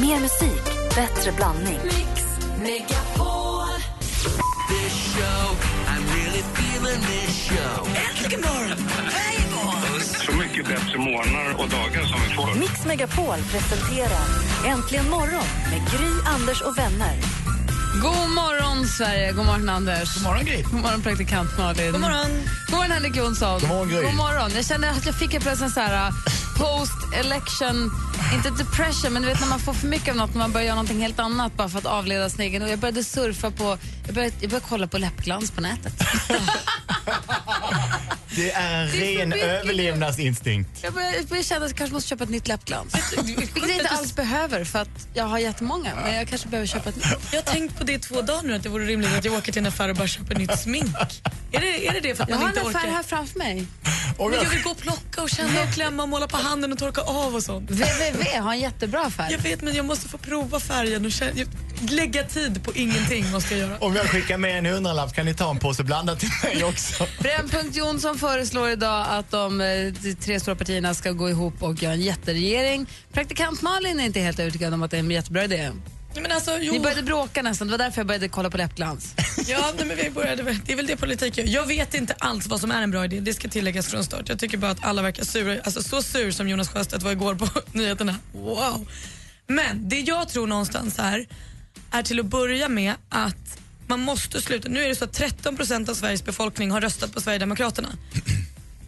Mer musik, bättre blandning. Mix Megapol. this show. I'm really feeling this show. Äntligen morgon! Morgon! Så mycket bättre morgnar och dagar som vi får. Mix Megapol presenterar Äntligen morgon med Gry, Anders och vänner. God morgon, Sverige. God morgon, Anders. God morgon, Gry. God morgon, praktikant Malin. God morgon! God morgon, Henrik Jonsson. God morgon, Gry. God morgon. Jag kände att jag fick en plötsligt så här post-election, inte depression, men du vet när man får för mycket av något, när man börjar göra någonting helt annat bara för att avleda sin egen. Och jag började surfa på, jag började, jag började kolla på läppglans på nätet. Det är en Det är för ren mycket. överlevnadsinstinkt. Jag började känna att jag kanske måste köpa ett nytt läppglans. Vilket jag inte alls behöver för att jag har jättemånga, men jag kanske behöver köpa ett nytt. Jag har tänkt på det i två dagar nu att det vore rimligt att jag åker till en affär och bara köper nytt smink. Är det är det, det för att Jag man har inte en affär orkar? här framför mig. Men jag vill gå och plocka och känna och klämma och måla på handen och torka av och sånt. www har en jättebra affär. Jag vet men jag måste få prova färgen och känna, lägga tid på ingenting måste jag göra. Om jag skickar med en hundralapp kan ni ta en påse blandat till mig också. Brännpunkt Jonsson föreslår idag att de, eh, de tre stora partierna ska gå ihop och göra en jätteregering. Praktikant Malin är inte helt övertygad om att det är en jättebra idé. Men alltså, jo, Ni började bråka nästan, det var därför jag började kolla på läppglans. ja, nej, men vi började, det är väl det politik gör. Jag vet inte alls vad som är en bra idé, det ska tilläggas från start. Jag tycker bara att alla verkar sura, alltså så sur som Jonas Sjöstedt var igår på nyheterna. Wow. Men det jag tror någonstans är, är till att börja med att man måste sluta. Nu är det så att 13 procent av Sveriges befolkning har röstat på Sverigedemokraterna.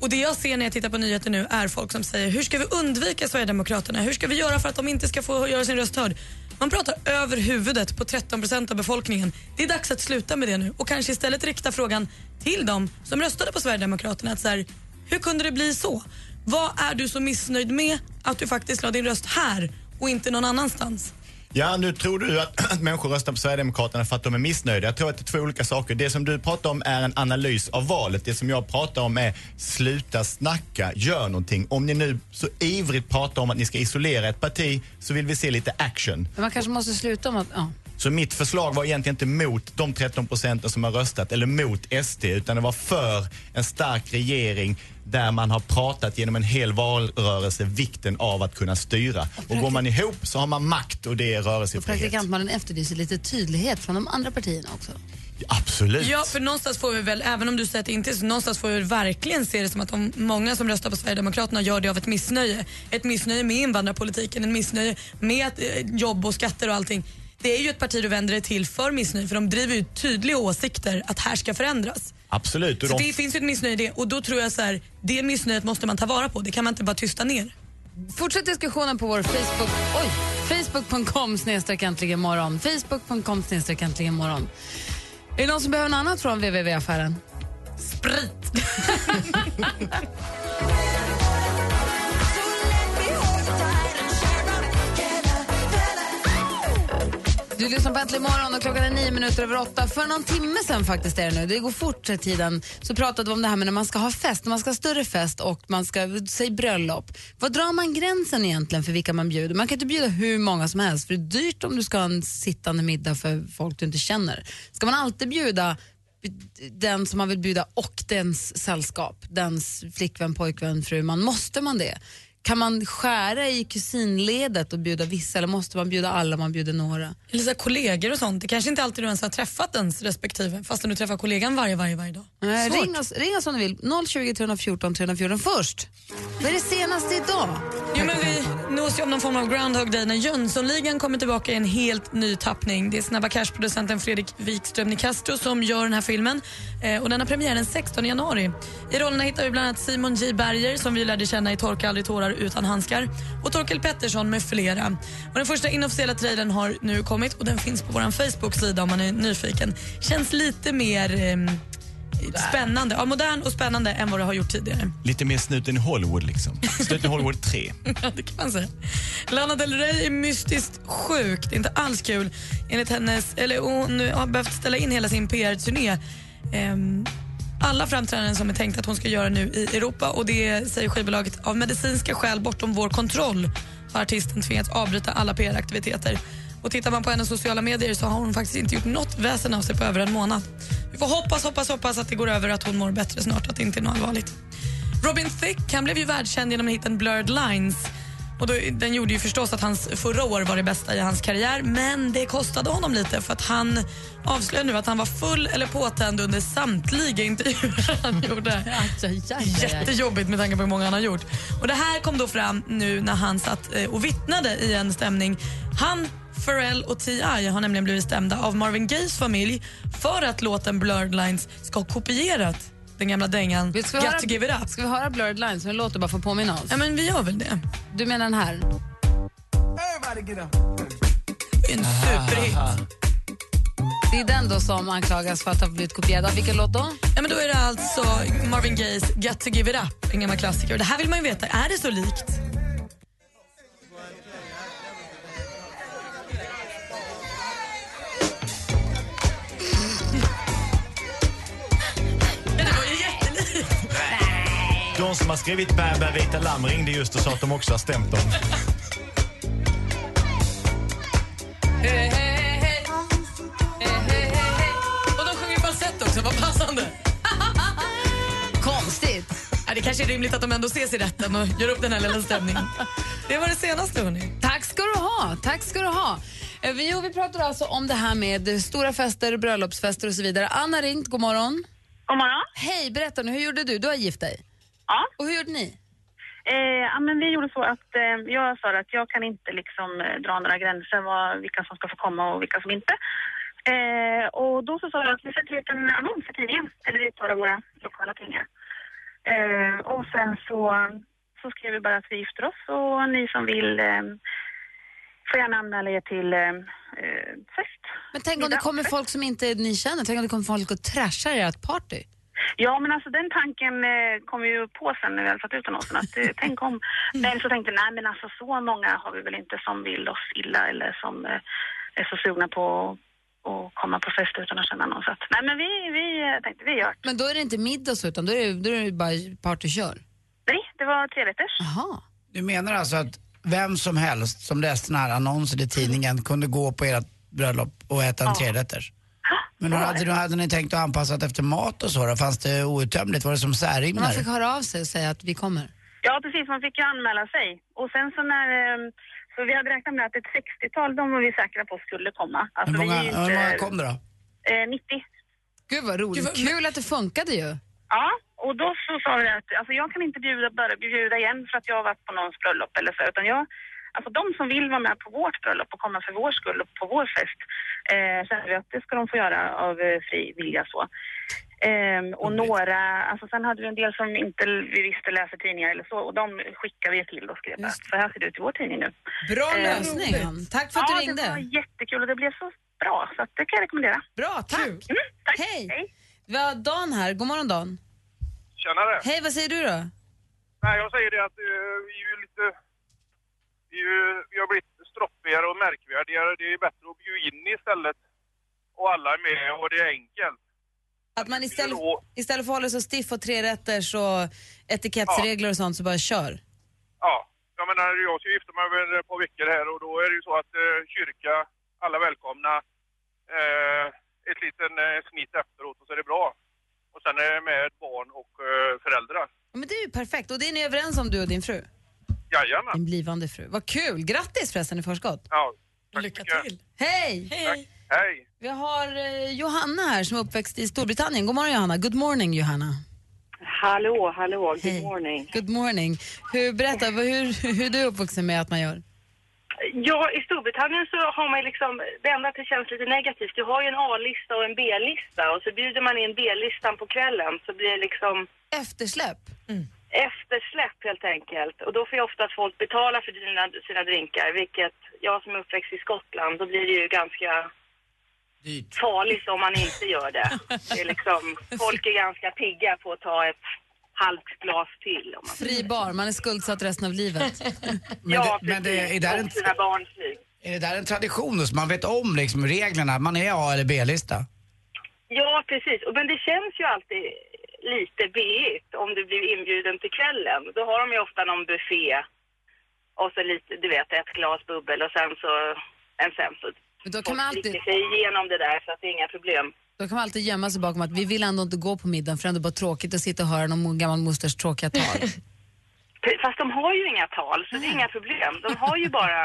Och det jag ser när jag tittar på nyheter nu är folk som säger hur ska vi undvika Sverigedemokraterna? Hur ska vi göra för att de inte ska få göra sin röst hörd? Man pratar över huvudet på 13 procent av befolkningen. Det är dags att sluta med det nu och kanske istället rikta frågan till dem som röstade på Sverigedemokraterna. Att så här, hur kunde det bli så? Vad är du så missnöjd med att du faktiskt la din röst här och inte någon annanstans? Ja, nu tror du att, att människor röstar på Sverigedemokraterna för att de är missnöjda. Jag tror att det är två olika saker. Det som du pratar om är en analys av valet. Det som jag pratar om är sluta snacka, gör någonting. Om ni nu så ivrigt pratar om att ni ska isolera ett parti så vill vi se lite action. Men man kanske måste sluta med att... Ja. Så mitt förslag var egentligen inte mot de 13 procenten som har röstat eller mot SD utan det var för en stark regering där man har pratat genom en hel valrörelse vikten av att kunna styra. Och går man ihop så har man makt och det är Och rörelsefrihet. praktikant Malin efterlyser lite tydlighet från de andra partierna också. Absolut. Ja, för någonstans får vi väl, även om du säger att det inte är så, någonstans får vi verkligen se det som att de många som röstar på Sverigedemokraterna gör det av ett missnöje. Ett missnöje med invandrarpolitiken, ett missnöje med att, eh, jobb och skatter och allting. Det är ju ett parti du vänder dig till för missnöje för de driver ju tydliga åsikter att här ska förändras. Absolut. Så de, det finns ju ett missnöje i det och då tror jag så här, det missnöjet måste man ta vara på. Det kan man inte bara tysta ner. Fortsätt diskussionen på vår Facebook. Oj! Facebook.com snedstreck äntligen morgon. Facebook.com snedstreck äntligen morgon. Är det någon som behöver något annat från www-affären? Sprit! Du lyssnar på Äntligen morgon och klockan är nio minuter över åtta. För någon timme sen faktiskt är det nu, det går fort i tiden, så pratade vi om det här med när man ska ha fest, när man ska ha större fest och man ska, säg bröllop. Vad drar man gränsen egentligen för vilka man bjuder? Man kan inte bjuda hur många som helst för det är dyrt om du ska ha en sittande middag för folk du inte känner. Ska man alltid bjuda den som man vill bjuda och dens sällskap, dens flickvän, pojkvän, fru, man måste man det? Kan man skära i kusinledet och bjuda vissa eller måste man bjuda alla om man bjuder några? Eller så kollegor och sånt. Det kanske inte alltid du ens har träffat ens respektive fastän du träffar kollegan varje, varje, varje dag. Nej, ring, oss, ring oss om du vill. 020 314 314 först. Vad är det senaste idag? Jo, men vi nås ju av någon form av Groundhog Day när Jönssonligan kommer tillbaka i en helt ny tappning. Det är Snabba Cash-producenten Fredrik Wikström Nicastro som gör den här filmen. Eh, och den har premiär den 16 januari. I rollerna hittar vi bland annat Simon J Berger som vi lärde känna i Torka aldrig tårar utan handskar och Torkel Pettersson med flera. Och den första inofficiella trailern har nu kommit och den finns på vår Facebook-sida om man är nyfiken. Känns lite mer ehm, spännande, ja, modern och spännande än vad det har gjort tidigare. lite mer snuten i Hollywood liksom. Snuten i Hollywood 3. Ja, det kan man säga. Lana Del Rey är mystiskt sjuk. Det är inte alls kul. Enligt hennes, eller hon har behövt ställa in hela sin PR-turné. Ehm, alla framträdanden som är tänkt att hon ska göra nu i Europa och det säger skivbolaget av medicinska skäl bortom vår kontroll har artisten tvingats avbryta alla PR-aktiviteter. Och tittar man på hennes sociala medier så har hon faktiskt inte gjort något väsen av sig på över en månad. Vi får hoppas, hoppas, hoppas att det går över och att hon mår bättre snart, att det inte är något allvarligt. Robin Thicke han blev ju världskänd genom hiten Blurred Lines. Och då, den gjorde ju förstås att hans förra år var det bästa i hans karriär men det kostade honom lite för att han avslöjar nu att han var full eller påtänd under samtliga intervjuer han gjorde. Jättejobbigt med tanke på hur många han har gjort. Och Det här kom då fram nu när han satt eh, och vittnade i en stämning. Han, Pharrell och T.I. har nämligen blivit stämda av Marvin Gayes familj för att låten Blurred Lines ska ha kopierat den gamla dängan Vi- Got Ska vi, höra, to give it up. ska vi höra Blurred Lines? En låt bara för att påminna oss. Ja, men vi gör väl det. Du menar den här? Det är en superhit. Det är den då som anklagas för att ha blivit kopierad av vilken låt då? Ja, men då är det alltså Marvin Gayes Got to give it up, en gammal klassiker. Och Det här vill man ju veta, är det så likt? De som har skrivit Bä bä vita lamm ringde just och sa att de också har stämt dem. Hej, hej, hej. Hej, hej, hej, hej. Och de sjunger falsett också, vad passande. Konstigt. Ja, det kanske är rimligt att de ändå ses i rätten och gör upp den här lilla stämningen. Det var det senaste, hörni. Tack ska du ha. Tack ska du ha. Eh, vi- vi pratar alltså om det här med stora fester, bröllopsfester och så vidare. Anna ringt, god morgon. God morgon. Hej, berätta nu, hur gjorde du? Du har gift dig. Ja. Och hur gjorde ni? Eh, ja, men vi gjorde så att eh, jag sa att jag kan inte liksom eh, dra några gränser vad, vilka som ska få komma och vilka som inte. Eh, och då så sa jag att vi sätter ut en annons i tidningen, eller i ett par av våra lokala tidningar. Eh, och sen så, så skrev vi bara att vi gifter oss och ni som vill eh, får gärna anmäla er till fest. Men tänk om det kommer folk som inte ni känner. Tänk om det kommer folk och trashar ert party. Ja, men alltså den tanken eh, kom ju på sen när vi hade fått ut annonsen. Att, eh, tänk om. Men så tänkte jag, nej men alltså så många har vi väl inte som vill oss illa eller som eh, är så sugna på att komma på fest utan att känna någon. Så att, nej men vi, vi tänkte, vi gör det. Men då är det inte middag så, utan då är det, då är det bara partykör. Nej, det var trerätters. Jaha. Du menar alltså att vem som helst som läste den här annonsen i tidningen kunde gå på ert bröllop och äta en Ja. trerätters? Men hade, hur hade ni tänkt att anpassa det efter mat och så då? Fanns det outtömligt? Var det som Men man fick höra av sig och säga att vi kommer. Ja, precis. Man fick ju anmäla sig. Och sen så när... eh, Så vi hade räknat med att ett 60-tal, de var vi säkra på skulle komma. Alltså, Hur många, ju hur många inte- kom det då? Eh, 90. Gud vad roligt. Gud, vad- Kul att det funkade ju. Ja, och då så sa vi att alltså jag kan inte bjuda, bjuda igen för att jag har varit på någons bröllop eller så, utan jag, alltså de som vill vara med på vårt bröllop och komma för vår skull och på vår fest, eh, känner vi att det ska de få göra av eh, fri vilja så. Ehm, och några, alltså sen hade vi en del som inte vi visste läser tidningar eller så och de skickade vi till och skrev att så här ser det ut i vår tidning nu. Bra Eh, lösning. Tack för att ja, du ringde. det var jättekul och det blev så bra så att det kan jag rekommendera. Bra, tack. Mm, tack. Hej. Vi har Dan här. God morgon Dan. Tjenare! Hej, vad säger du då? Nej, jag säger det att eh, vi är ju lite... Ju, vi har blivit stroppigare och märkvärdigare. Det är bättre att bjuda in istället. Och alla är med och det är enkelt. Att man istället, istället för att hålla så stiff och trerätters och etikettsregler och sånt så bara kör. Ja, jag menar jag ska gifta mig över ett par veckor här och då är det ju så att eh, kyrka, alla välkomna, eh, ett liten eh, snitt efteråt och så är det bra. Och sen är det med barn och eh, föräldrar. Ja, Men det är ju perfekt och det är ni överens om du och din fru? Jajamän. Din blivande fru. Vad kul! Grattis förresten i förskott. Ja, tack Lycka mycket. till. Hej! Hej. Hej! Vi har eh, Johanna här som är uppväxt i Storbritannien. God morgon Johanna. Good morning Johanna. Hallå, hallå, good Hej. morning. Good morning. Hur, berätta, vad- hur, hur är du uppvuxen med att man gör? Ja, i Storbritannien så har man ju liksom, det enda att det känns lite negativt, du har ju en A-lista och en B-lista och så bjuder man in B-listan på kvällen så blir det liksom Eftersläpp. Eftersläpp helt enkelt. Och då får ju ofta folk betala för sina, sina drinkar, vilket jag som är uppväxt i Skottland, då blir det ju ganska Dyrt. farligt om man inte gör det. det är liksom, folk är ganska pigga på att ta ett halvt glas till. Om man Fri bar, man är skuldsatt resten av livet. Men, ja, det, men det, precis. är, där en, Och sina barns liv. är det där en tradition så man vet om liksom reglerna? Man är A eller B-lista? Ja, precis. Och- Men det känns ju alltid lite B-igt om du blir inbjuden till kvällen. Då har de ju ofta någon buffé och så lite, du vet, ett glas bubbel och sen så en sen så Men då kan man alltid, sig igenom det där så att det är inga problem. då kan man alltid gömma sig bakom att vi vill ändå inte gå på middagen för det är ändå bara tråkigt att sitta och höra någon gammal mosters tråkiga tal. Fast de har ju inga tal, så det är inga problem. De har ju bara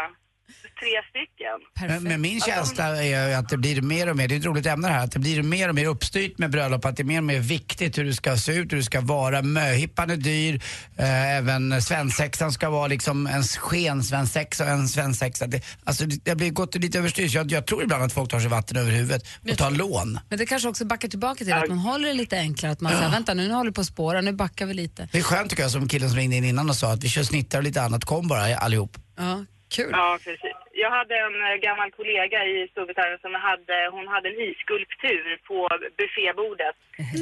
tre stycken. Men, men min känsla är ju att det blir mer och mer, det är ett roligt ämne här, att det blir mer och mer uppstyrt med bröllop, att det är mer och mer viktigt hur det ska se ut, hur det ska vara. Möhippan är dyr, eh, även svensexan ska vara liksom en skensvensexa och en svensexa. Det, alltså det har gått lite överstyr, jag, jag tror ibland att folk tar sig vatten över huvudet och tar lån. Men det kanske också backar tillbaka till att man håller det lite enklare. Att man säger, vänta nu, nu håller vi på att spåra, nu backar vi lite. Det är skönt tycker jag, som killen som ringde in innan och sa att vi kör snittar och lite annat, kom bara allihop. Ja, kul. Ja, precis. Jag hade en eh, gammal kollega i Storbritannien som hade, hon hade en isskulptur på buffébordet.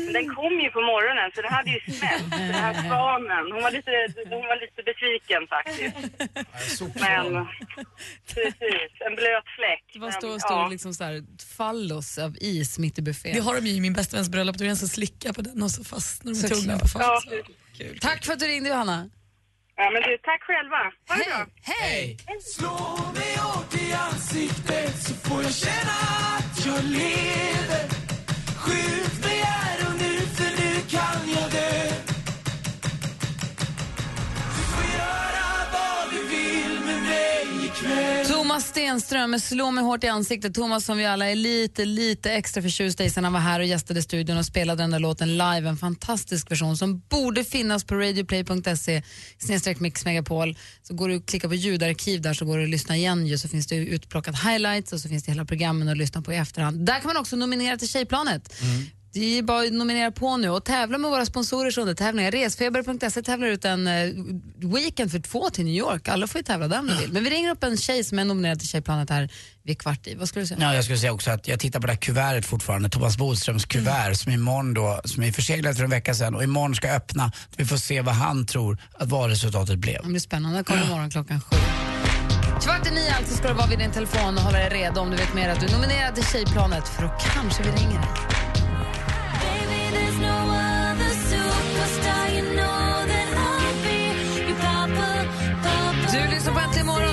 Men den kom ju på morgonen så den hade ju smält, den här svanen. Hon var lite, hon var lite besviken faktiskt. Men precis, en blöt fläck. Det var stor, stor ja. liksom så här, fallos av is mitt i buffén. Det har de ju i min bästa väns bröllop, då är det en som slickar på den och så fastnar de med tungan på Ja, fast. precis. Tack för att du ringde Johanna. Ja, men du, tack själva. Ha det bra. Hej! Slå mig hårt i ansiktet så får jag känna att jag lever. Skjut mig här Thomas Stenström med Slå mig hårt i ansiktet. Thomas som vi alla är lite, lite extra förtjusta i sen han var här och gästade studion och spelade den där låten live. En fantastisk version som borde finnas på radioplay.se snedstreck Mix Megapol. Så går du och klickar på ljudarkiv där så går du och lyssna igen ju så finns det utplockat highlights och så finns det hela programmen att lyssna på i efterhand. Där kan man också nominera till Tjejplanet. Mm. Det är bara att nominera på nu och tävla med våra sponsorers undertävlingar. Resfeber.se tävlar ut en eh, weekend för två till New York. Alla får ju tävla där om de vill. Men vi ringer upp en tjej som är nominerad till Tjejplanet här vid kvart i. Vad skulle du säga? Ja, jag skulle säga också att jag tittar på det här kuvertet fortfarande, Thomas Bodströms kuvert som imorgon då, som är förseglat för en vecka sedan och imorgon ska öppna. Vi får se vad han tror att valresultatet blev. Det blir spännande. Det kommer imorgon klockan sju. Kvart i nio alltså ska du vara vid din telefon och hålla dig redo om du vet mer att du är nominerad till Tjejplanet för då kanske vi ringer dig.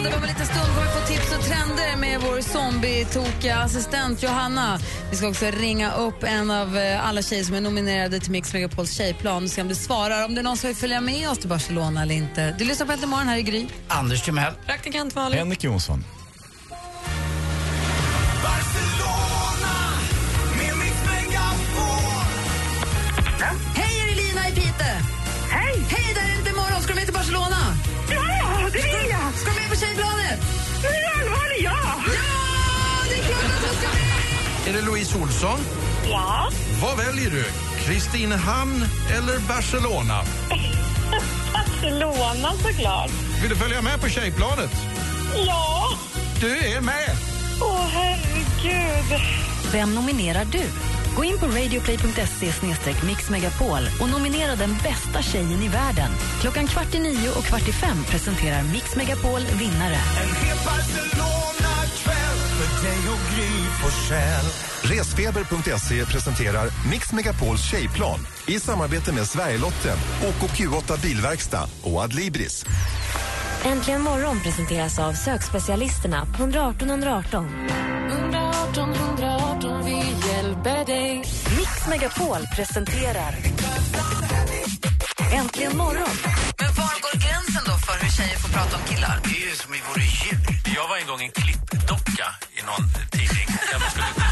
Vi om en liten stund kommer få tips och trender med vår zombie-tokiga assistent Johanna. Vi ska också ringa upp en av eh, alla tjejer som är nominerade till Mix Megapols tjejplan och se om du svarar. Om det är någon som vill följa med oss till Barcelona eller inte. Du lyssnar på Äntligen morgon här i Gry. Anders Timell. Praktikant Malin. Henrik Jonsson. Hej? Hej! Hej, där är inte imorgon. Ska du med till Barcelona? Ja, det vill jag! Ska på Tjejplanet? Det allvarligt, ja! Ja, det är klart att du ska med! Är det Louise Olsson? Ja. Vad väljer du? Kristinehamn eller Barcelona? Barcelona såklart. Vill du följa med på tjejplanet? Ja! Du är med! Åh, herregud. Vem nominerar du? Gå in på radioplay.se mixmegapol och nominera den bästa tjejen i världen. Klockan kvart i nio och kvart i fem presenterar Mix Megapol vinnare. En hel Barcelona-kväll för dig och Gry Forssell. Resfeber.se presenterar Mix Megapols tjejplan i samarbete med Sverigelotten, OKQ8 Bilverkstad och Adlibris. Äntligen morgon presenteras av sökspecialisterna på 118 118. 118 118, vi hjälper dig. Megapol presenterar Äntligen morgon. Men var går gränsen då för hur tjejer får prata om killar? Det är ju som vi vore djur. Jag var en gång en klippdocka i någon tidning där man skulle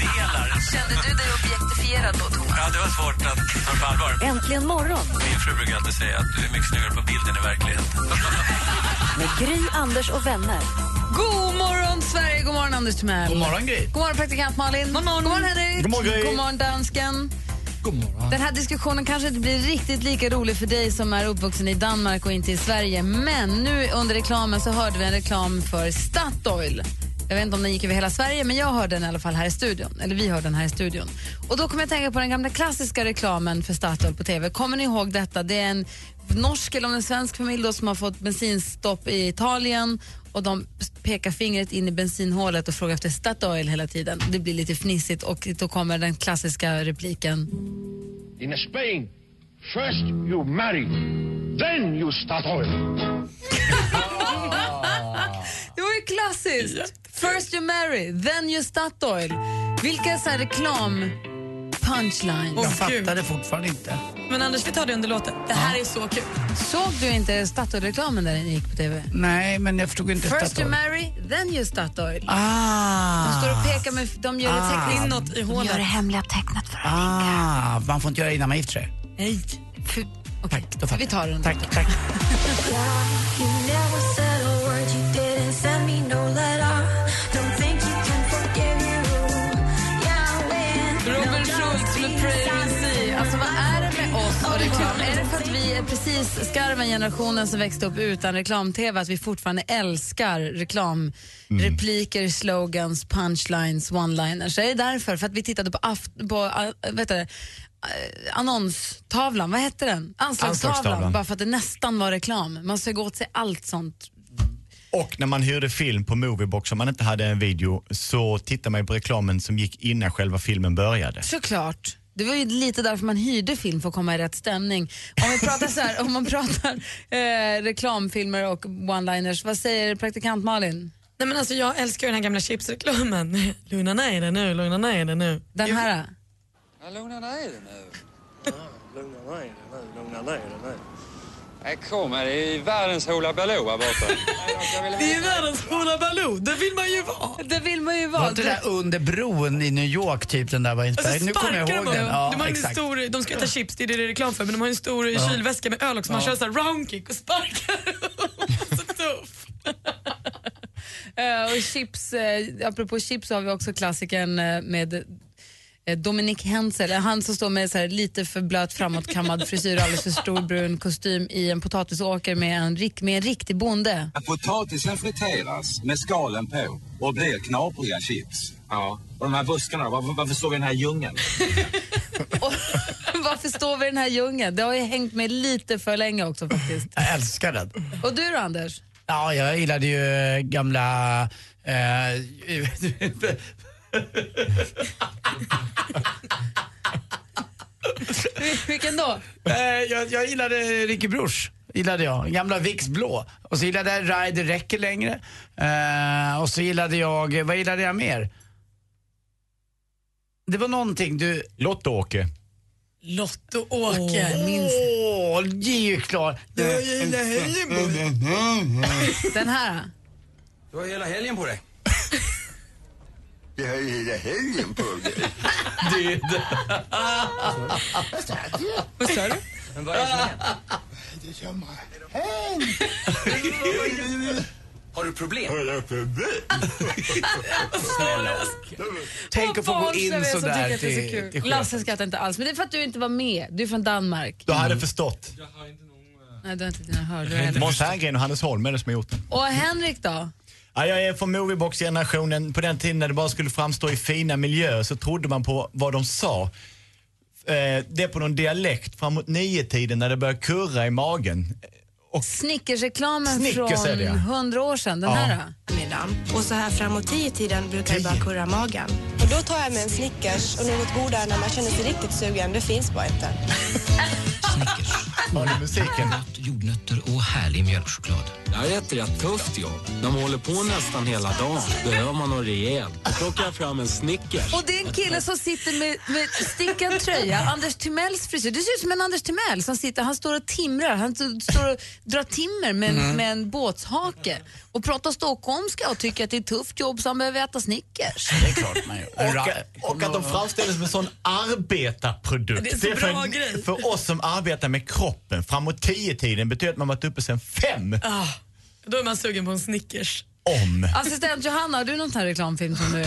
kroppsdelar. Kände du dig objektifierad då, Thomas? Ja, det var svårt att ta på allvar. Äntligen morgon Min fru brukar alltid säga att du är mycket snyggare på bilden i verkligheten. med Gry, Anders och vänner. God morgon, Sverige! God morgon, Anders Timell. God morgon Gry. God morgon, praktikant Malin. God morgon, God morgon Henrik. God morgon, Gry. God morgon, dansken. God morgon. Den här diskussionen kanske inte blir riktigt lika rolig för dig som är uppvuxen i Danmark och inte i Sverige. Men nu under reklamen så hörde vi en reklam för Statoil. Jag vet inte om den gick över hela Sverige, men jag hörde den i alla fall här i studion. Eller vi hörde den här i studion. Och då kommer jag tänka på den gamla klassiska reklamen för Statoil på TV. Kommer ni ihåg detta? Det är en norsk eller en svensk familj då som har fått bensinstopp i Italien och de pekar fingret in i bensinhålet och frågar efter Statoil hela tiden. Det blir lite fnissigt och då kommer den klassiska repliken. In Spain, first you marry, then you start oil. Det var ju klassiskt. First you marry, then you Statoil. Vilka så här reklam punchlines. Åh, Jag fattar det fortfarande inte. Men Anders, vi tar det under låten. Det här är så kul. Såg du inte Statoil-reklamen där den gick på TV? Nej, men jag förstod inte First you Statoil. marry, then you Statoil. Ah. De står och pekar med, de gör det Ah. tecknet. Inåt i De gör hålet. det hemliga tecknet för att Ah, man får inte göra det innan man gifter sig. Nej. För, okej, Då fattar vi tar den. Tack, tack. vi är precis skarven generationen som växte upp utan reklam-tv att vi fortfarande älskar reklamrepliker, slogans, punchlines, one-liners? Är det därför? För att vi tittade på, aft- på uh, vet du, eh, annonstavlan, vad hette den? Anslagstavlan. Anslagstavlan. Bara för att det nästan var reklam. Man sög åt sig allt sånt. Och när man hyrde film på Moviebox om man inte hade en video så tittade man ju på reklamen som gick innan själva filmen började. Såklart. Det var ju lite därför man hyrde film för att komma i rätt stämning. Om vi pratar, så här, om man pratar eh, reklamfilmer och one-liners, vad säger praktikant Malin? Nej, men alltså, jag älskar den här gamla chipsreklamen. Lugna ner dig nu, lugna ner dig nu. Den här? Ja, lugna ner dig nu. Ja, lugna ner dig nu, lugna ner dig nu. Nej, kom här, det är världens Hoola Baloo här borta. Det är ju världens Hoola Baloo, det vill man ju vara. Det vill man ju Var vara. inte det där under bron i New York typ den där var inspelad? Alltså, nu kommer jag ihåg de den. Ja, de, har en exakt. stor, de ska äta chips, det är det det är reklam för, men de har en stor Ja. kylväska med öl också. Man Ja. kör så här roundkick och sparkar. så tuff. Eh, och chips, eh, apropå chips så har vi också klassikern eh, med Dominic Hensel, han som står med så här lite för blöt framåtkammad frisyr och alldeles för stor brun kostym i en potatisåker med en, rik, med en riktig bonde. Potatisen friteras med skalen på och blir knapriga chips. Ja. Och de här buskarna? Varför, varför står vi i den här djungeln? Varför står vi i den här djungeln? Det har ju hängt med lite för länge också faktiskt. Jag älskar den. Och du då Anders? Ja, jag gillade ju eh, gamla... Eh, Vilken då? eh, jag, jag gillade Ricky Bruch. Gillade jag. Gamla Vicks blå. Och så gillade jag Ride det räcker längre. Eh, och så gillade jag... Vad gillade jag mer? Det var någonting du... Lotto-Åke. Lotto-Åke. Åh, det är ju klart. Jag gillar Den här? Du har hela helgen på dig. Vi har ju hela helgen på dig. Det, Vad sa du? Men vad är det som händer? Det är samma. Har du problem? Har jag problem? Snälla Tänk att få gå in så till, kul. till chefen. Lasse skrattar inte alls, men det är för att du inte var med. Du är från Danmark. Du hade förstått. Nej, du har inte dina hörlurar. Måns Herngren och Hannes Holm är det som har gjort den. Och Henrik då? Ja, jag är från Moviebox-generationen. På den tiden när det bara skulle framstå i fina miljöer så trodde man på vad de sa. Eh, det är på någon dialekt framåt nio-tiden när det börjar kurra i magen. Snickersreklamen Snickers från hundra år sedan. Den Ja. här då? Och så här framåt tio tiden brukar det bara kurra magen. Och då tar jag med en Snickers och något godare när man känner sig riktigt sugen. Det finns bara inte. Har du musiken? jordnötter och härlig mjölkchoklad. Det här är ett rätt tufft jobb. När man håller på nästan hela dagen behöver man något rejält. Då plockar jag fram en Snickers. Och det är en kille som sitter med, med stickad tröja, Anders Timells frisyr. Det ser ut som en Anders Timell som sitter, han står och timrar, han står och drar timmer med, Mm. en- med en båtshake och pratar stockholmska och tycker att det är ett tufft jobb så han behöver äta Snickers. Det är klart man gör. Och, och att de framställs som en sån arbetarprodukt. Det är så för, bra grej. för oss som arbetar med kroppen, framåt tio-tiden betyder att man varit uppe sen fem. Ah, då är man sugen på en Snickers. Om. Assistent Johanna, har du någon sån här reklamfilm som du...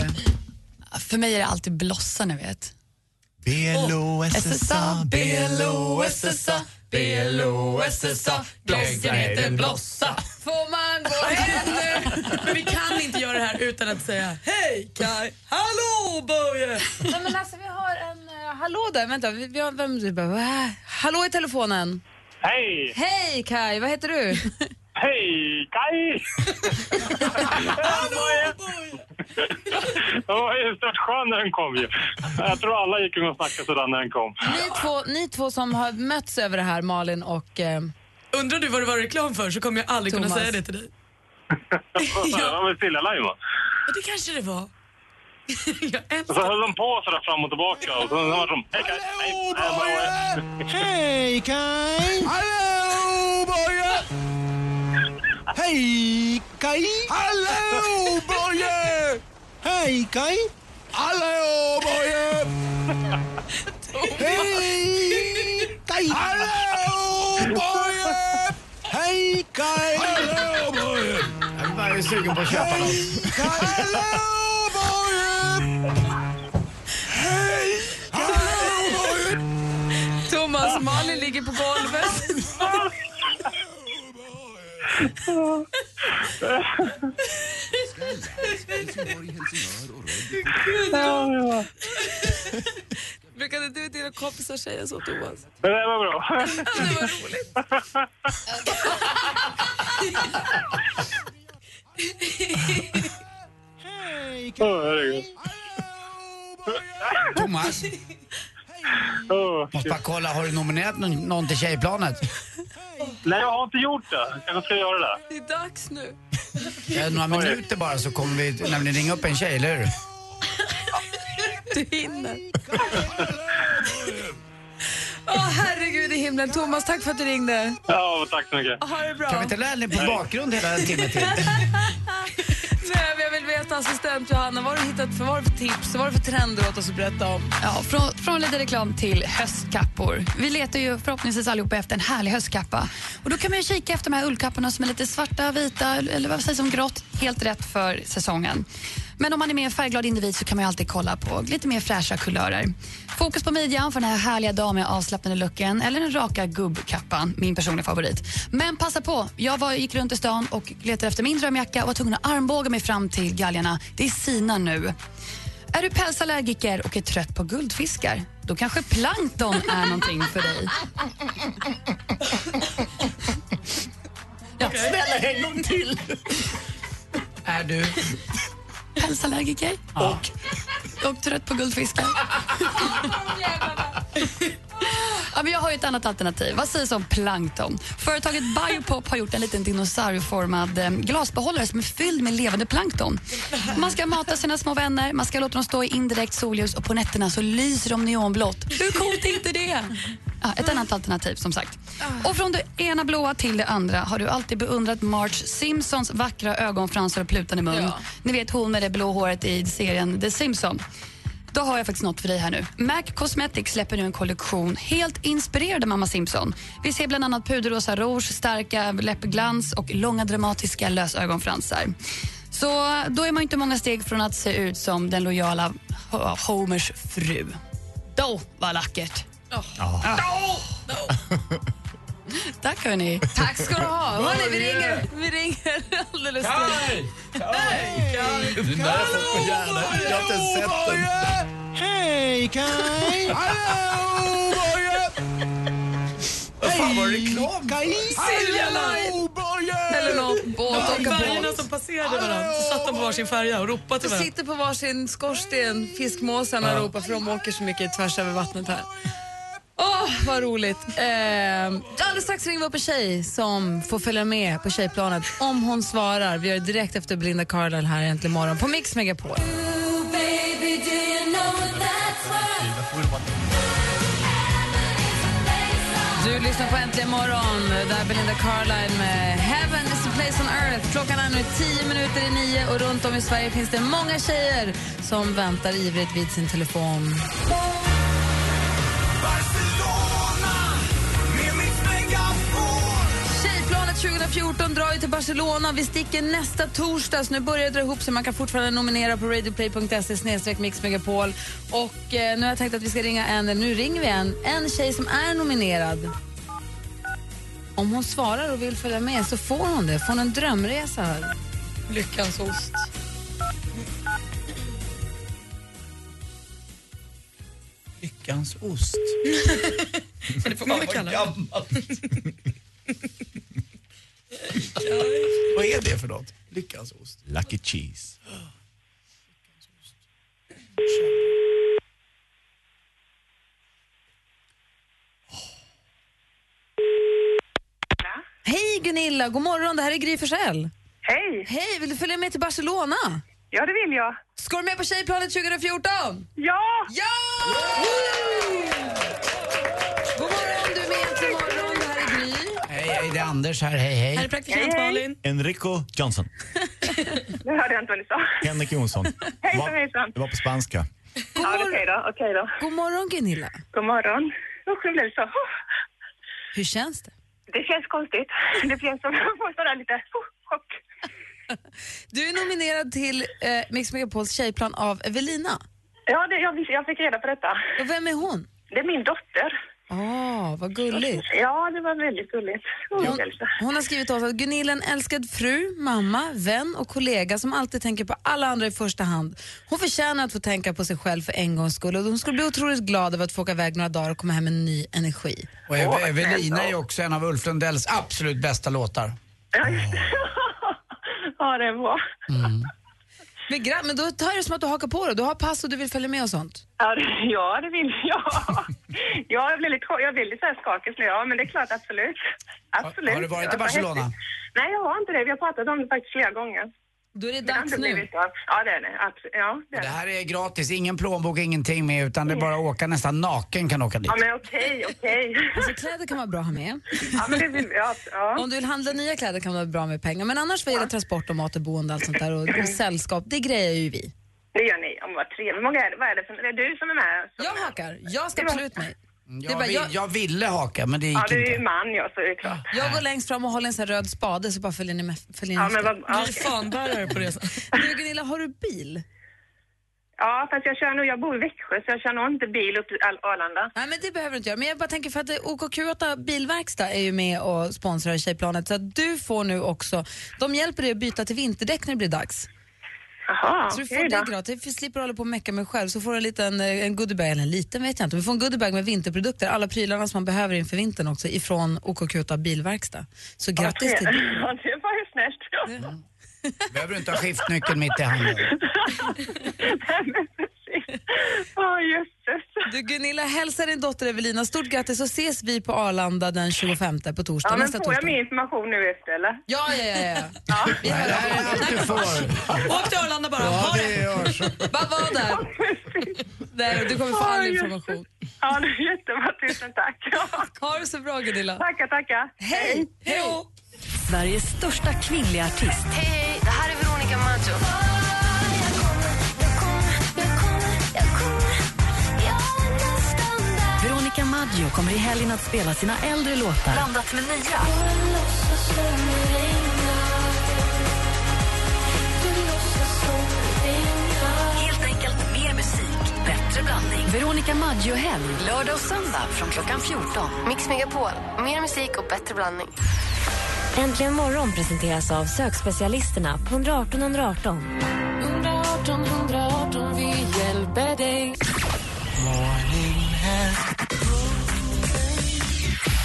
För mig är det alltid Blossa, ni vet. B-L-O-S-S-A, B-L-O-S-S-A, B-L-O-S-S-A, Blomsterheten blossa. Får man gå hem nu? Men vi kan inte göra det här utan att säga hej Kaj, hallå Börje! Nej, men alltså, vi har en... eh, hallå där, vänta. Vi, vi har, vem, vi bara, "Äh, hallå i telefonen. Hej! Hej Kai, vad heter du? Hej, Kaj! Det var ju stört skön när den kom ju. Jag tror alla gick och snackade sådär när den kom. Ni två, ni två som har mötts över det här, Malin och... Eh, Undrar du vad det var reklam för så kommer jag aldrig kunna Thomas. säga det till dig. Ja, men Stilla Lime va? Ja, det kanske det var. Och så höll de på sådär fram och tillbaka och sen var de... Hej, Kaj. Hej, hej, Hej Kaj! Hallå Boje! Hej Kaj! Hallå Boje! Hej Kaj! Hallå Boje! Hej Kaj! Hallå Boje! Hej Kaj! Hallå Boje! Jag är sugen på att köpa något. Hallå Boje! Hej! Hallå! Thomas, Malin ligger på golvet. Brukade du och dina kompisar säga så, Thomas? Det där var bra. det var roligt. Åh, herregud. Thomas, måste bara kolla, har du nominerat någon, någon till Tjejplanet? Nej, jag har inte gjort det. Jag kanske ska göra det. Det är dags nu. Ja, några minuter bara så kommer vi nämligen ringa upp en tjej, eller hur? Du hinner. Åh, herregud i himlen. Thomas, tack för att du ringde. Ja, tack så mycket. Ha det bra. Kan vi inte lära dig på bakgrund hela en timme till? Assistent Johanna, vad har du hittat för, vad har du för tips? Vad har du för trender åt oss att berätta om? Ja, från, från lite reklam till höstkappor. Vi letar ju förhoppningsvis allihopa efter en härlig höstkappa. Och då kan man ju kika efter de här ullkapporna som är lite svarta, vita eller vad sägs om grått. Helt rätt för säsongen. Men om man är mer en färgglad individ så kan man ju alltid kolla på lite mer fräscha kulörer. Fokus på midjan för den här härliga damiga avslappnade looken eller den raka gubbkappan, min personliga favorit. Men passa på, jag var, gick runt i stan och letade efter min drömjacka och var tvungen att armbåga mig fram till galgarna. Det är sina nu. Är du pälsallergiker och är trött på guldfiskar? Då kanske plankton är någonting för dig. Ja, snälla en gång till! Är du? Pälsallergiker Och? och trött på guldfiskar. Ja, men jag har ett annat alternativ. Vad sägs om plankton? Företaget Biopop har gjort en liten dinosaurieformad eh, glasbehållare som är fylld med levande plankton. Man ska mata sina små vänner, man ska låta dem stå i indirekt solljus och på nätterna så lyser de neonblått. Hur coolt är inte det? Ja, ett annat alternativ som sagt. Och från det ena blåa till det andra har du alltid beundrat Marge Simpsons vackra ögonfransar och plutande mun. Ja. Ni vet hon med det blå håret i serien The Simpsons. Då har jag faktiskt något för dig här nu. MAC Cosmetics släpper nu en kollektion helt inspirerad av Mamma Simpson. Vi ser bland annat puderrosa rouge, starka läppglans och långa dramatiska lösögonfransar. Så då är man inte många steg från att se ut som den lojala Ho- Homers fru. Då var Tack hörni. Tack ska du ha. Hörni, vi ringer, vi ringer alldeles strax. Du jag fått på hjärnan. Jag har inte sett den. Hej Kaj! Hallå Boje! Vad fan var det reklam? Kaj! Silja Hallå Boje! Eller någon båt, åka Färgerna båt. som passerade varandra. Så satt de på varsin färja och ropade till varandra. sitter på varsin skorsten, fiskmåsarna ropar för de åker så mycket tvärs över vattnet här. Åh, vad roligt. Eh, alldeles strax ringer vi upp en tjej som får följa med på tjejplanet om hon svarar. Vi gör det direkt efter Belinda Carlisle här äntligen morgon på Mix Megapol. Du lyssnar på Äntligen morgon, där Belinda Carlisle med Heaven is a place on earth. Klockan är nu tio minuter i nio och runt om i Sverige finns det många tjejer som väntar ivrigt vid sin telefon. 2014 drar ju till Barcelona. Vi sticker nästa torsdag, så nu börjar det dra ihop sig. Man kan fortfarande nominera på radioplay.se mixmegapol. Och eh, nu har jag tänkt att vi ska ringa en, nu ringer vi en, en tjej som är nominerad. Om hon svarar och vill följa med så får hon det. Får hon en drömresa här. Lyckans ost. Lyckans ost. Men det får man väl kalla det. Vad är det för något? Lyckans ost. Lucky cheese. Hej Gunilla, god morgon. Det här är Gry Forssell. Hej! Hej, vill du följa med till Barcelona? Ja, det vill jag. Ska du med på Tjejplanet 2014? Ja! Ja! God är Anders här. Hej, hej. Här är praktikant Malin. Enrico Johnson. Nu hörde jag inte vad ni sa. Henrik Jonsson. Hejsan, Var- hejsan. Det var på spanska. Ja, okej då. Okej då. God morgon, Gunilla. God morgon. Usch, nu blev det så. Oh. Hur känns det? Det känns konstigt. Det känns som att få sådär lite oh, chock. Du är nominerad till eh, Mix Megapols tjejplan av Evelina. Ja, det, jag, jag fick reda på detta. Och vem är hon? Det är min dotter. Åh, vad gulligt. Ja, det var väldigt gulligt. Oh, Hon, hon har skrivit till oss att Gunilla är en älskad fru, mamma, vän och kollega som alltid tänker på alla andra i första hand. Hon förtjänar att få tänka på sig själv för en gångs skull och hon skulle bli otroligt glad över att få åka iväg några dagar och komma hem med ny energi. Och Eve- Evelina är också en av Ulf Lundells absolut bästa låtar. Ja, just det. ja, det är bra. Men, gra- men då tar det som att du hakar på det. Du har pass och du vill följa med och sånt. Ja, det, ja, det vill jag. Ja, jag blir lite, jag blir lite så här skakig nu. Ja, men det är klart, absolut. Absolut. Har du varit i Barcelona? Nej, jag har inte det. Vi har pratat om det faktiskt flera gånger. Då är det dags nu. Ja, det är det. Absolut. Ja, det är Det det. här är gratis, ingen plånbok, ingenting med utan det är bara att åka nästan naken kan åka dit. Ja, men okej, okej. Alltså, kläder kan vara bra att ha med. Ja, men det vill. Ja, ja. Om du vill handla nya kläder kan det vara bra med pengar. Men annars vad gäller transport och mat och boende och allt sånt där och, och sällskap, det grejer ju vi. Det gör ni. Om vad trevligt. Många är det? Vad är det för... Är det du som är med? Jag hakar. Jag ska absolut med. Är Jag, bara, vill, jag, jag ville haka men det gick Ja, du är ju inte. man, ja, så är det klart. jag går längst fram och håller en sån här röd spade så bara följer ni med. Följer Ja, men vad... Ja, Bli fanbärare på resan. Du Gunilla, har du bil? ja, fast jag kör nog... Jag bor i Växjö, så jag kör nog inte bil upp till Arlanda. Nej men det behöver du inte göra. Men jag bara tänker för att eh, OKQ8 bilverkstad är ju med och sponsrar Tjejplanet så att du får nu också, de hjälper dig att byta till vinterdäck när det blir dags. Jaha, Så du får det då. gratis, du slipper hålla på och mecka med själv. Så får du en liten eh, en goodiebag, eller en liten vet jag inte, du får en goodiebag med vinterprodukter, alla prylarna som man behöver inför vintern också ifrån OKQ8 bilverkstad. Så grattis till det. Ja, det var ju snällt. Behöver du inte ha skiftnyckeln mitt i handen. Åh, jösses. Du Gunilla, hälsa din dotter Evelina stort grattis så ses vi på Arlanda den 25 på torsdag, Ja, men nästa får torsdag. jag min information nu efter, eller? Ja, ja, ja. ja. Ja. Vi hör Det här är allt du får. Åk till Arlanda bara. Ja, det det. gör så. Bara var där. där. Du kommer få all information. Ja, det är jättebra. Tusen tack. Ha det så bra Gunilla. Tackar, tackar. Hej! Hej! Sveriges största kvinnliga artist. Hej, hej, det här är Veronica Maggio. Maggio kommer i helgen att spela sina äldre låtar. Blandat med nya. Helt enkelt mer musik, bättre blandning. Veronica Maggio-helg, lördag och söndag från klockan 14. Mix Megapol, mer musik och bättre blandning. Äntligen morgon presenteras av sökspecialisterna på 118 118. 118 118,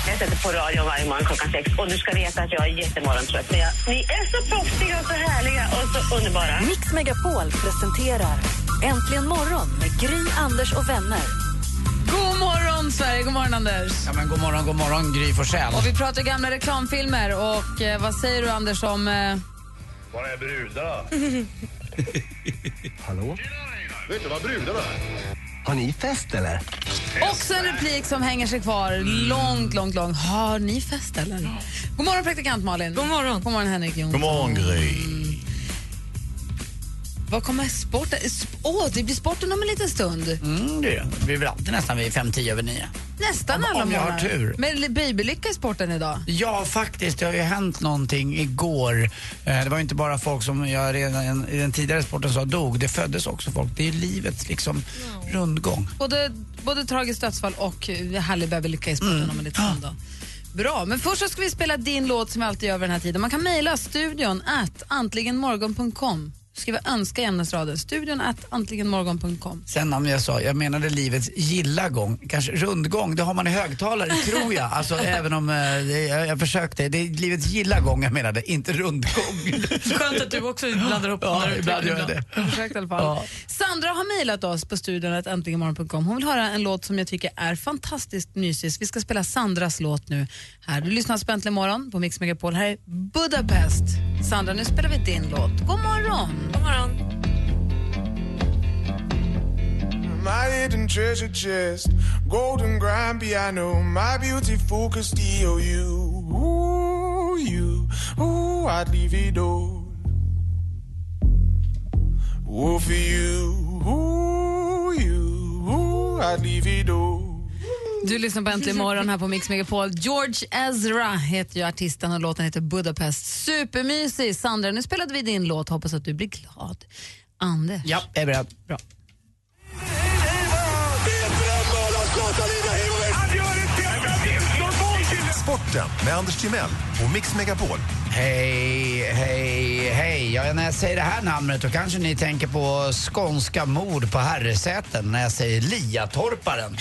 Jag sätter på radion varje morgon klockan sex och du ska veta att jag är jättemorgontrött. Men jag, ni är så proffsiga och så härliga och så underbara. Mix Megapol presenterar Äntligen morgon med Gry, Anders och vänner. God morgon Sverige, god morgon Anders. Ja men god morgon, god morgon Gry Forssell. Och vi pratar gamla reklamfilmer och eh, vad säger du Anders om... Eh, Var är brudarna? Hallå? Vet du vad brudarna är? Har ni fest eller? också en replik som hänger sig kvar långt, långt, långt. Har ni fest eller? God morgon praktikant Malin. God morgon. God morgon Henrik Jonsson. God morgon Gry. Vad kommer sporten? Sp- Åh, det blir sporten om en liten stund. Mm, det är det. Det blir väl alltid nästan vid fem, tio över nio. Nästan alla om jag har morgnar. tur. Men babylycka i sporten idag. Ja, faktiskt. Det har ju hänt någonting igår. Eh, Det var ju inte bara folk som jag redan i den tidigare sporten sa dog. Det föddes också folk. Det är ju livets liksom rundgång. Både, både tragiskt dödsfall och eh, härlig babylycka i sporten om en liten stund. då. Bra, men först så ska vi spela din låt som vi alltid gör vid den här tiden. Man kan mejla studion at antligenmorgon.com. Skriva önska i ämnesraden. Studion at antligenmorgon.com. Sen om jag sa, jag menade livets gilla gång, kanske rundgång, det har man i högtalare tror jag. Alltså även om, eh, det, jag, jag försökte, det är livets gilla gång jag menade, inte rundgång. Skönt att du också blandar ihop Ja, ibland gör jag det. Jag försökte i alla fall. Ja. Sandra har mejlat oss på studion at antligenmorgon.com. Hon vill höra en låt som jag tycker är fantastiskt mysig. Vi ska spela Sandras låt nu. Här, du lyssnar på Äntligen morgon på Mix Megapol. Här är Budapest. Sandra, nu spelar vi din låt. God morgon! God morgon. My hidden treasure chest, golden grand piano, my beautiful Castillo, you, ooh, you, ooh, I'd leave it all. Ooh, for you, ooh, you, ooh, I'd leave it all. Du lyssnar på Äntligen morgon här på Mix Megapol. George Ezra heter ju artisten och låten heter Budapest. Supermysig! Sandra, nu spelade vi din låt. Hoppas att du blir glad. Anders? Ja, jag är beredd. Bra. Sporten med Anders Timell och Mix Megapol. Hej, hej, hej. Ja, när jag säger det här namnet då kanske ni tänker på skånska mord på herresäten när jag säger Liatorparen.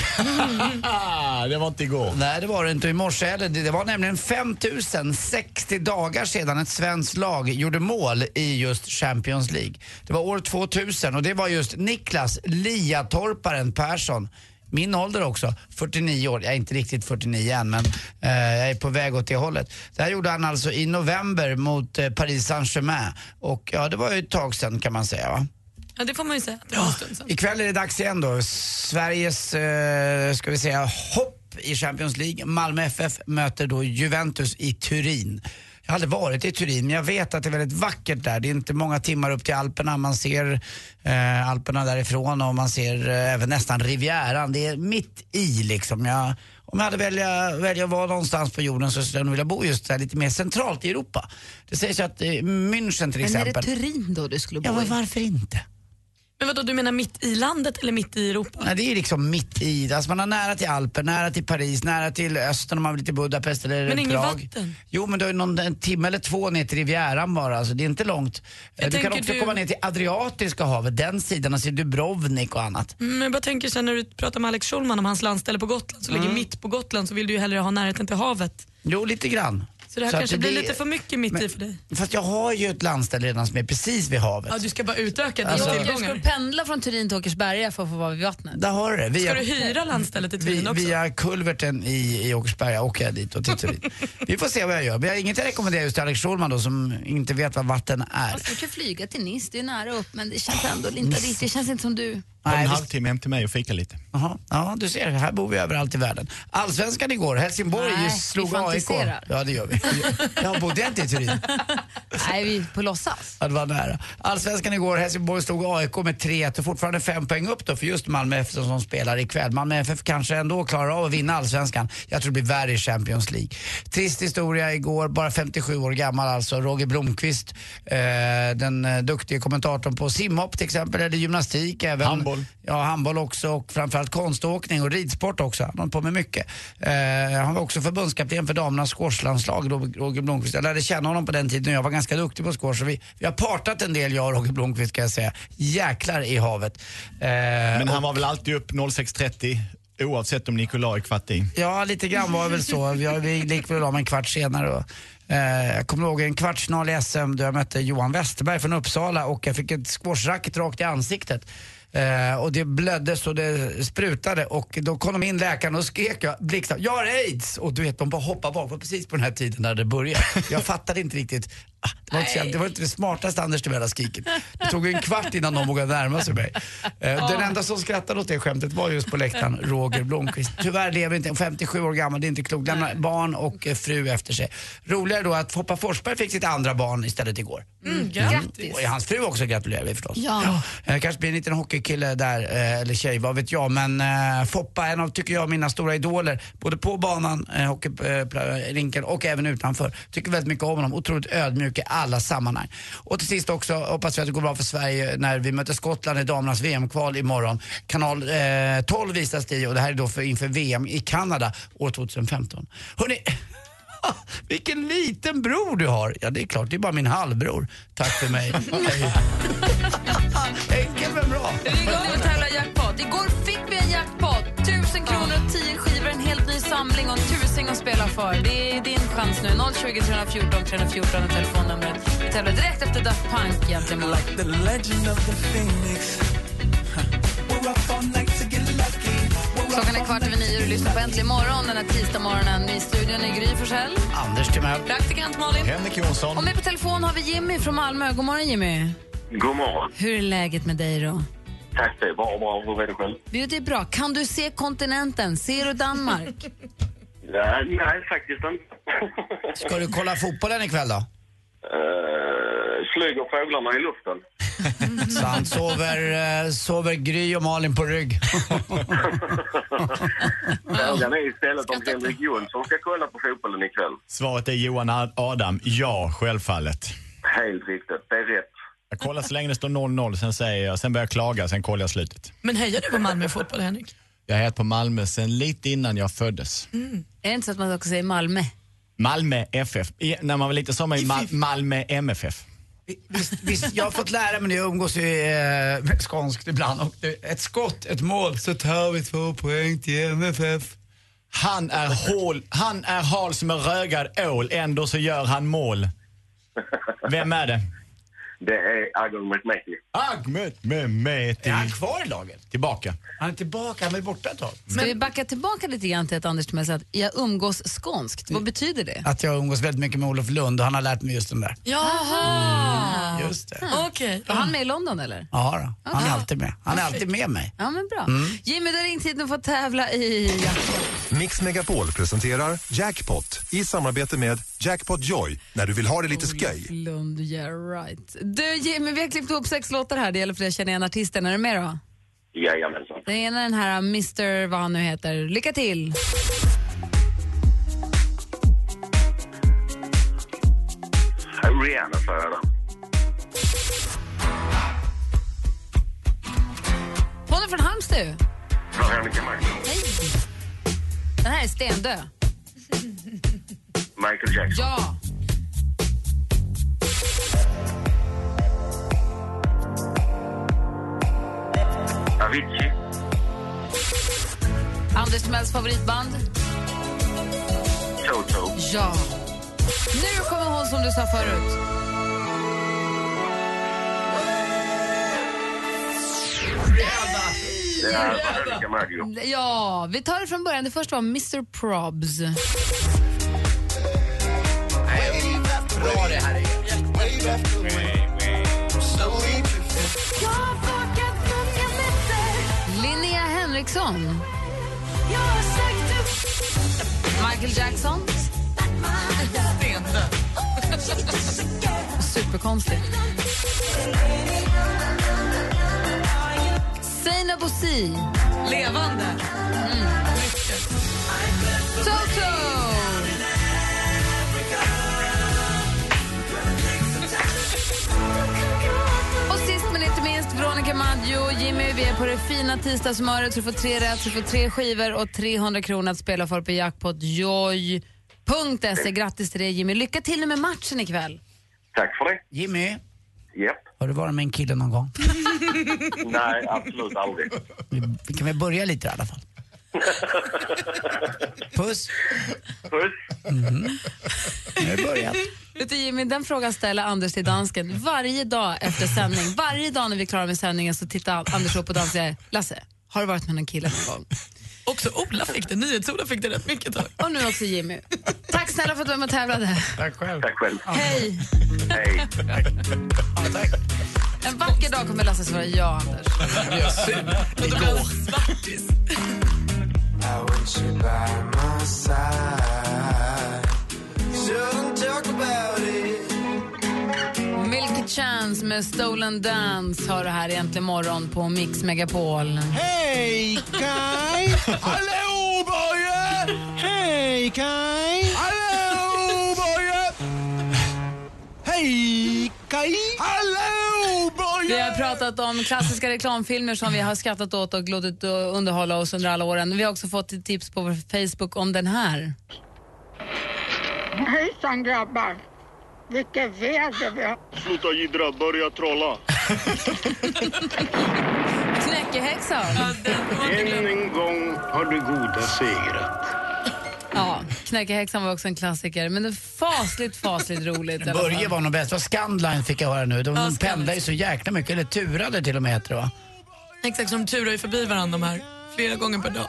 det var inte igår. Nej, det var det inte. I morse heller. Det var nämligen 5060 dagar sedan ett svenskt lag gjorde mål i just Champions League. Det var år 2000 och det var just Niklas Liatorparen Persson. Min ålder också, 49 år. Jag är inte riktigt 49 än men eh, jag är på väg åt det hållet. Det här gjorde han alltså i november mot eh, Paris Saint-Germain. Och ja, det var ju ett tag sedan kan man säga va? Ja, det får man ju säga. Det var sedan. Ikväll är det dags igen då. Sveriges, eh, ska vi säga, hopp i Champions League. Malmö FF möter då Juventus i Turin. Jag har aldrig varit i Turin men jag vet att det är väldigt vackert där. Det är inte många timmar upp till Alperna. Man ser eh, Alperna därifrån och man ser eh, även nästan Rivieran. Det är mitt i liksom. Jag, om jag hade välja, välja att vara någonstans på jorden så skulle jag nog vilja bo just där lite mer centralt i Europa. Det sägs ju att eh, München till Men är exempel. det Turin då du skulle bo Ja, men i? varför inte? Men vadå, du menar mitt i landet eller mitt i Europa? Nej, det är liksom mitt i. Alltså man har nära till Alper, nära till Paris, nära till östern om man vill till Budapest eller Men ingen Prag. vatten? Jo, men du har någon, en timme eller två ner till Rivieran bara, alltså det är inte långt. Jag Eh, du kan också du- komma ner till Adriatiska havet, den sidan, alltså Dubrovnik och annat. Mm, Men jag bara tänker sen när du pratar med Alex Schulman om hans landställe på Gotland, så ligger Mm. mitt på Gotland så vill du ju hellre ha närheten till havet. Jo, lite grann. Så det här Så kanske det blir lite för mycket mitt i för dig. Fast jag har ju ett landställe redan som är precis vid havet. Ja, du ska bara utöka dina Alltså- Du tillgångar. ska pendla från Turin till Åkersberga för att få vara vid vattnet. Där har du det. Ska du hyra landstället i Turin vi, också? Via kulverten i, i Åkersberga åker jag dit och till Turin. Vi får se vad jag gör. Men jag har inget jag rekommenderar just till Alex Schulman då som inte vet vad vatten är. Alltså, du kan flyga till Nice, det är nära upp men det känns ändå inte riktigt, det känns inte som du. Kom en halvtimme hem till mig och fika lite. Jaha. Ja, du ser. Här bor vi överallt i världen. Allsvenskan igår. Helsingborg Nej, slog vi AIK. Ja, det gör vi. Jag bodde jag inte i Turin. Nej, vi på låtsas. Ja, det var nära. Allsvenskan igår. Helsingborg slog AIK med 3-1 och fortfarande fem poäng upp då för just Malmö FF som spelar ikväll. Malmö FF kanske ändå klarar av att vinna Allsvenskan. Jag tror det blir värre i Champions League. Trist historia igår, bara 57 år gammal alltså. Roger Blomqvist, eh, den eh, duktiga kommentatorn på simhopp till exempel, eller gymnastik även. Handboll. Ja, handboll också och framförallt konståkning och ridsport också. Han har på med mycket. Eh, han var också förbundskapten för damernas squashlandslag, Roger Blomqvist. Jag lärde känna honom på den tiden jag var ganska duktig på squash. Så vi, vi har partat en del, jag och Roger Blomqvist kan jag säga. Jäklar i havet. Eh, Men han och- var väl alltid upp 06.30 oavsett om Nikolaj är kvart i. Ja, lite grann var det väl så. Vi, vi gick väl av en kvart senare. Och, eh, jag kommer ihåg en kvartsfinal i SM där jag mötte Johan Westerberg från Uppsala och jag fick ett squashracket rakt i ansiktet. Eh, och det blödde så det sprutade och då kom de in läkaren och skrek jag blixtsnabbt, jag har aids! Och du vet, de bara hoppade bakåt precis på den här tiden när det började. Jag fattade inte riktigt. Det var, inte, det var inte det smartaste Anders Timell skriket. Det tog en kvart innan de vågade närma sig mig. Eh, Den enda som skrattade åt det skämtet var just på läktaren Roger Blomqvist. Tyvärr lever inte, 57 år gammal, det är inte klokt. Lämnar barn och eh, fru efter sig. Roligare då att Foppa Forsberg fick sitt andra barn istället igår. Mm, grattis. Och hans fru också gratulerar vi förstås. Ja. Eh, kanske blir en liten hockeykille där, eller tjej, vad vet jag. Men Foppa, en av, tycker jag, mina stora idoler. Både på banan, hockeyrinken och även utanför. Tycker väldigt mycket om honom. Otroligt ödmjuk i alla sammanhang. Och till sist också hoppas vi att det går bra för Sverige när vi möter Skottland i damernas VM-kval imorgon. Kanal eh, 12 visas det och det här är då för, inför VM i Kanada år 2015. Hörrni, vilken liten bror du har. Ja, det är klart, det är bara min halvbror. Tack för mig. Hej. Enkelt men bra. Vi är igång och tävlar jackpot. Igår fick vi en jackpot. Tusen kronor och tio skivor, en helt ny samling och en tusing att spela för. Det är din chans nu. 020 314 314 är telefonnumret. Vi tävlar direkt efter Daft Punk egentligen. The legend of the phoenix. We're up all night to get lucky. We're Klockan är kvart över nio och du lyssnar på Äntligen morgon den här tisdagsmorgonen. I studion är Gry Forssell. Anders Timell. Praktikant Malin. Henrik Jonsson. Och med på telefon har vi Jimmy från Malmö. God morgon Jimmy. God morgon. Hur är läget med dig då? Tack, det är bra, bra. Hur är det själv? Det är bra. Kan du se kontinenten? Ser du Danmark? Nej, nej faktiskt inte. Ska du kolla fotbollen ikväll då? Uh, flyger fåglarna i luften? Så han sover, eh, sover Gry och Malin på rygg. Frågan är istället om Henrik Jonsson ska kolla på fotbollen ikväll. Svaret är Johan Ad- Adam. Ja, självfallet. Helt riktigt, det är rätt. Jag kollar så länge det står 0-0, sen säger jag, sen börjar jag klaga, sen kollar jag slutet. Men hejar du på Malmö fotboll, Henrik? Jag har hetat på Malmö sen lite innan jag föddes. Är det inte så att man också säger Malmö? Malmö FF. I, när man var liten sa man ju Mal- Malmö MFF. Visst, visst, jag har fått lära mig det, jag umgås ju eh, med skånskt ibland. Och det, ett skott, ett mål, så tar vi två poäng till MFF. Han är, hål, han är hal som en rögad ål, ändå så gör han mål. Vem är det? Det är Agon McMahon. Ahmed Mehmeti. Är han kvar i laget? Tillbaka. Han är tillbaka, han var borta ett tag. Ska vi backa tillbaka lite grann till att Anders Timell säger att jag umgås skånskt. Vad betyder det? Att jag umgås väldigt mycket med Olof Lund och han har lärt mig just den där. Jaha! Just det. Okej. Var han med i London eller? Ja, då. han är alltid med. Han är alltid med mig. Ja, men bra. Mm. Jimmy, du har ringt hit och får tävla i Mix Megapol presenterar Jackpot i samarbete med Jackpot Joy när du vill ha det lite sköj. Lund, yeah right. Du Jimmy, vi har klippt ihop sex låtar här. Det gäller för dig att känna igen artisten. Är du med då? Jajamensan. Den ena är den här Mr. vad han nu heter. Lycka till! Rihanna säger jag då. Hon är från Halmstad ju. Veronica Maggio. Den här är stendö. Michael Jackson. Ja! Avicii. Anders Timells favoritband. Toto. Ja. Nu kommer hon som du sa förut. Det är Veronica Maggio. Ja, vi tar det från början. Det första var Mr. Probs. Bra det här är. Linnea Henriksson. Michael Jackson. Superkonstigt. Seinabo. Levande. Mm. Toto! Jimmy. Vi är på det fina tisdagshumöret så du får tre rätt, du får tre skivor och 300 kronor att spela för på jackpotjoy.se. Grattis till det Jimmy. Lycka till med matchen ikväll. Tack för det. Jimmy, Japp. har du varit med en kille någon gång? Nej, absolut aldrig. Vi kan väl börja lite i alla fall. Puss. Puss. Mhm. Nu har det börjat. Vet du Jimmy, den frågan ställer Anders till dansken varje dag efter sändning. Varje dag när vi är klara med sändningen så tittar Anders upp på dansken och säger Lasse, har du varit med någon kille någon gång? Också Ola fick det, NyhetsOla fick det rätt mycket tag. Och nu också Jimmy. Tack snälla för att du var med och tävlade. Tack själv. Tack själv. Hej! Hej. En vacker dag kommer Lasse svara ja, Anders. Igår. I want you Milky Chance med Stolen Dance har det här egentligen morgon på Mix Megapol. Hej Kaj! Hallå Börje! Hej Kaj! Hallå Börje! Hej Kaj! Hallå! Vi har pratat om klassiska reklamfilmer som vi har skrattat åt och låtit uh, underhålla oss under alla åren. Vi har också fått ett tips på vår Facebook om den här. Hejsan grabbar! Vilket väder vi har. Sluta jiddra, börja trolla. Knäckehäxan. Än en gång har du goda segrat. Ja, Knäckehäxan var också en klassiker, men det är fasligt, fasligt roligt. Börje var nog bäst. Vad Scandline fick jag höra nu. De Ja, pendlar ju så jäkla mycket. Eller turade till och med heter det va? Exakt, som turar ju förbi varandra de här flera gånger per dag.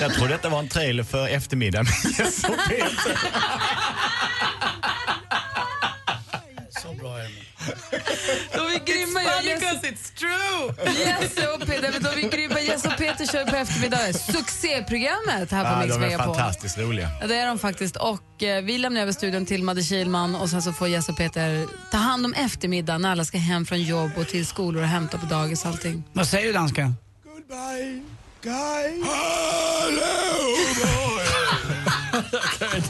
Jag tror detta var en trailer för eftermiddagen med Jess och Peter. De är grymma. It's funny Jesse- 'cause it's true. Jesse och Peter, de är grymma. Jesse och Peter kör på eftermiddagen succéprogrammet här på Ja, Mix de är fantastiskt roliga. Ja, det är de faktiskt. Och eh, vi lämnar över studion till Madde Kilman och sen så får Jesse och Peter ta hand om eftermiddagen när alla ska hem från jobb och till skolor och hämta på dagis och allting. Vad säger du dansken? Goodbye, guys. Kan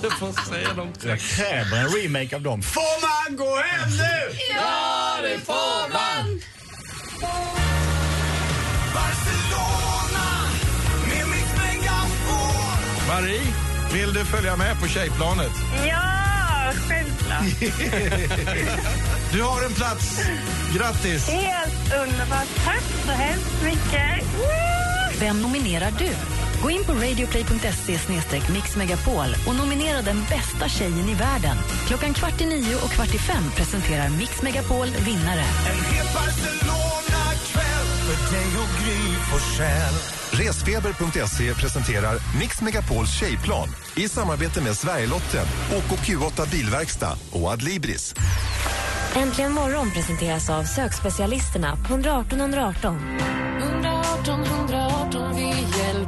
inte få säga någonting. Jag kräver en remake av dem. Får man gå hem nu? Ja, det får man. Barcelona med. Marie, vill du följa med på tjejplanet? Ja, självklart. Du har en plats. Grattis! Helt underbart. Tack så hemskt mycket. Vem nominerar du? Gå in på radioplay.se mixmegapol och nominera den bästa tjejen i världen. Klockan kvart i nio och kvart i fem presenterar Mix Megapol vinnare. En hel Barcelona-kväll för dig och Gry Forssell. Resfeber.se presenterar Mix Megapols tjejplan i samarbete med Sverigelotten, OKQ8 Bilverkstad och Adlibris. Äntligen morgon presenteras av sökspecialisterna på 118 118. 118 118, vi hjälper dig.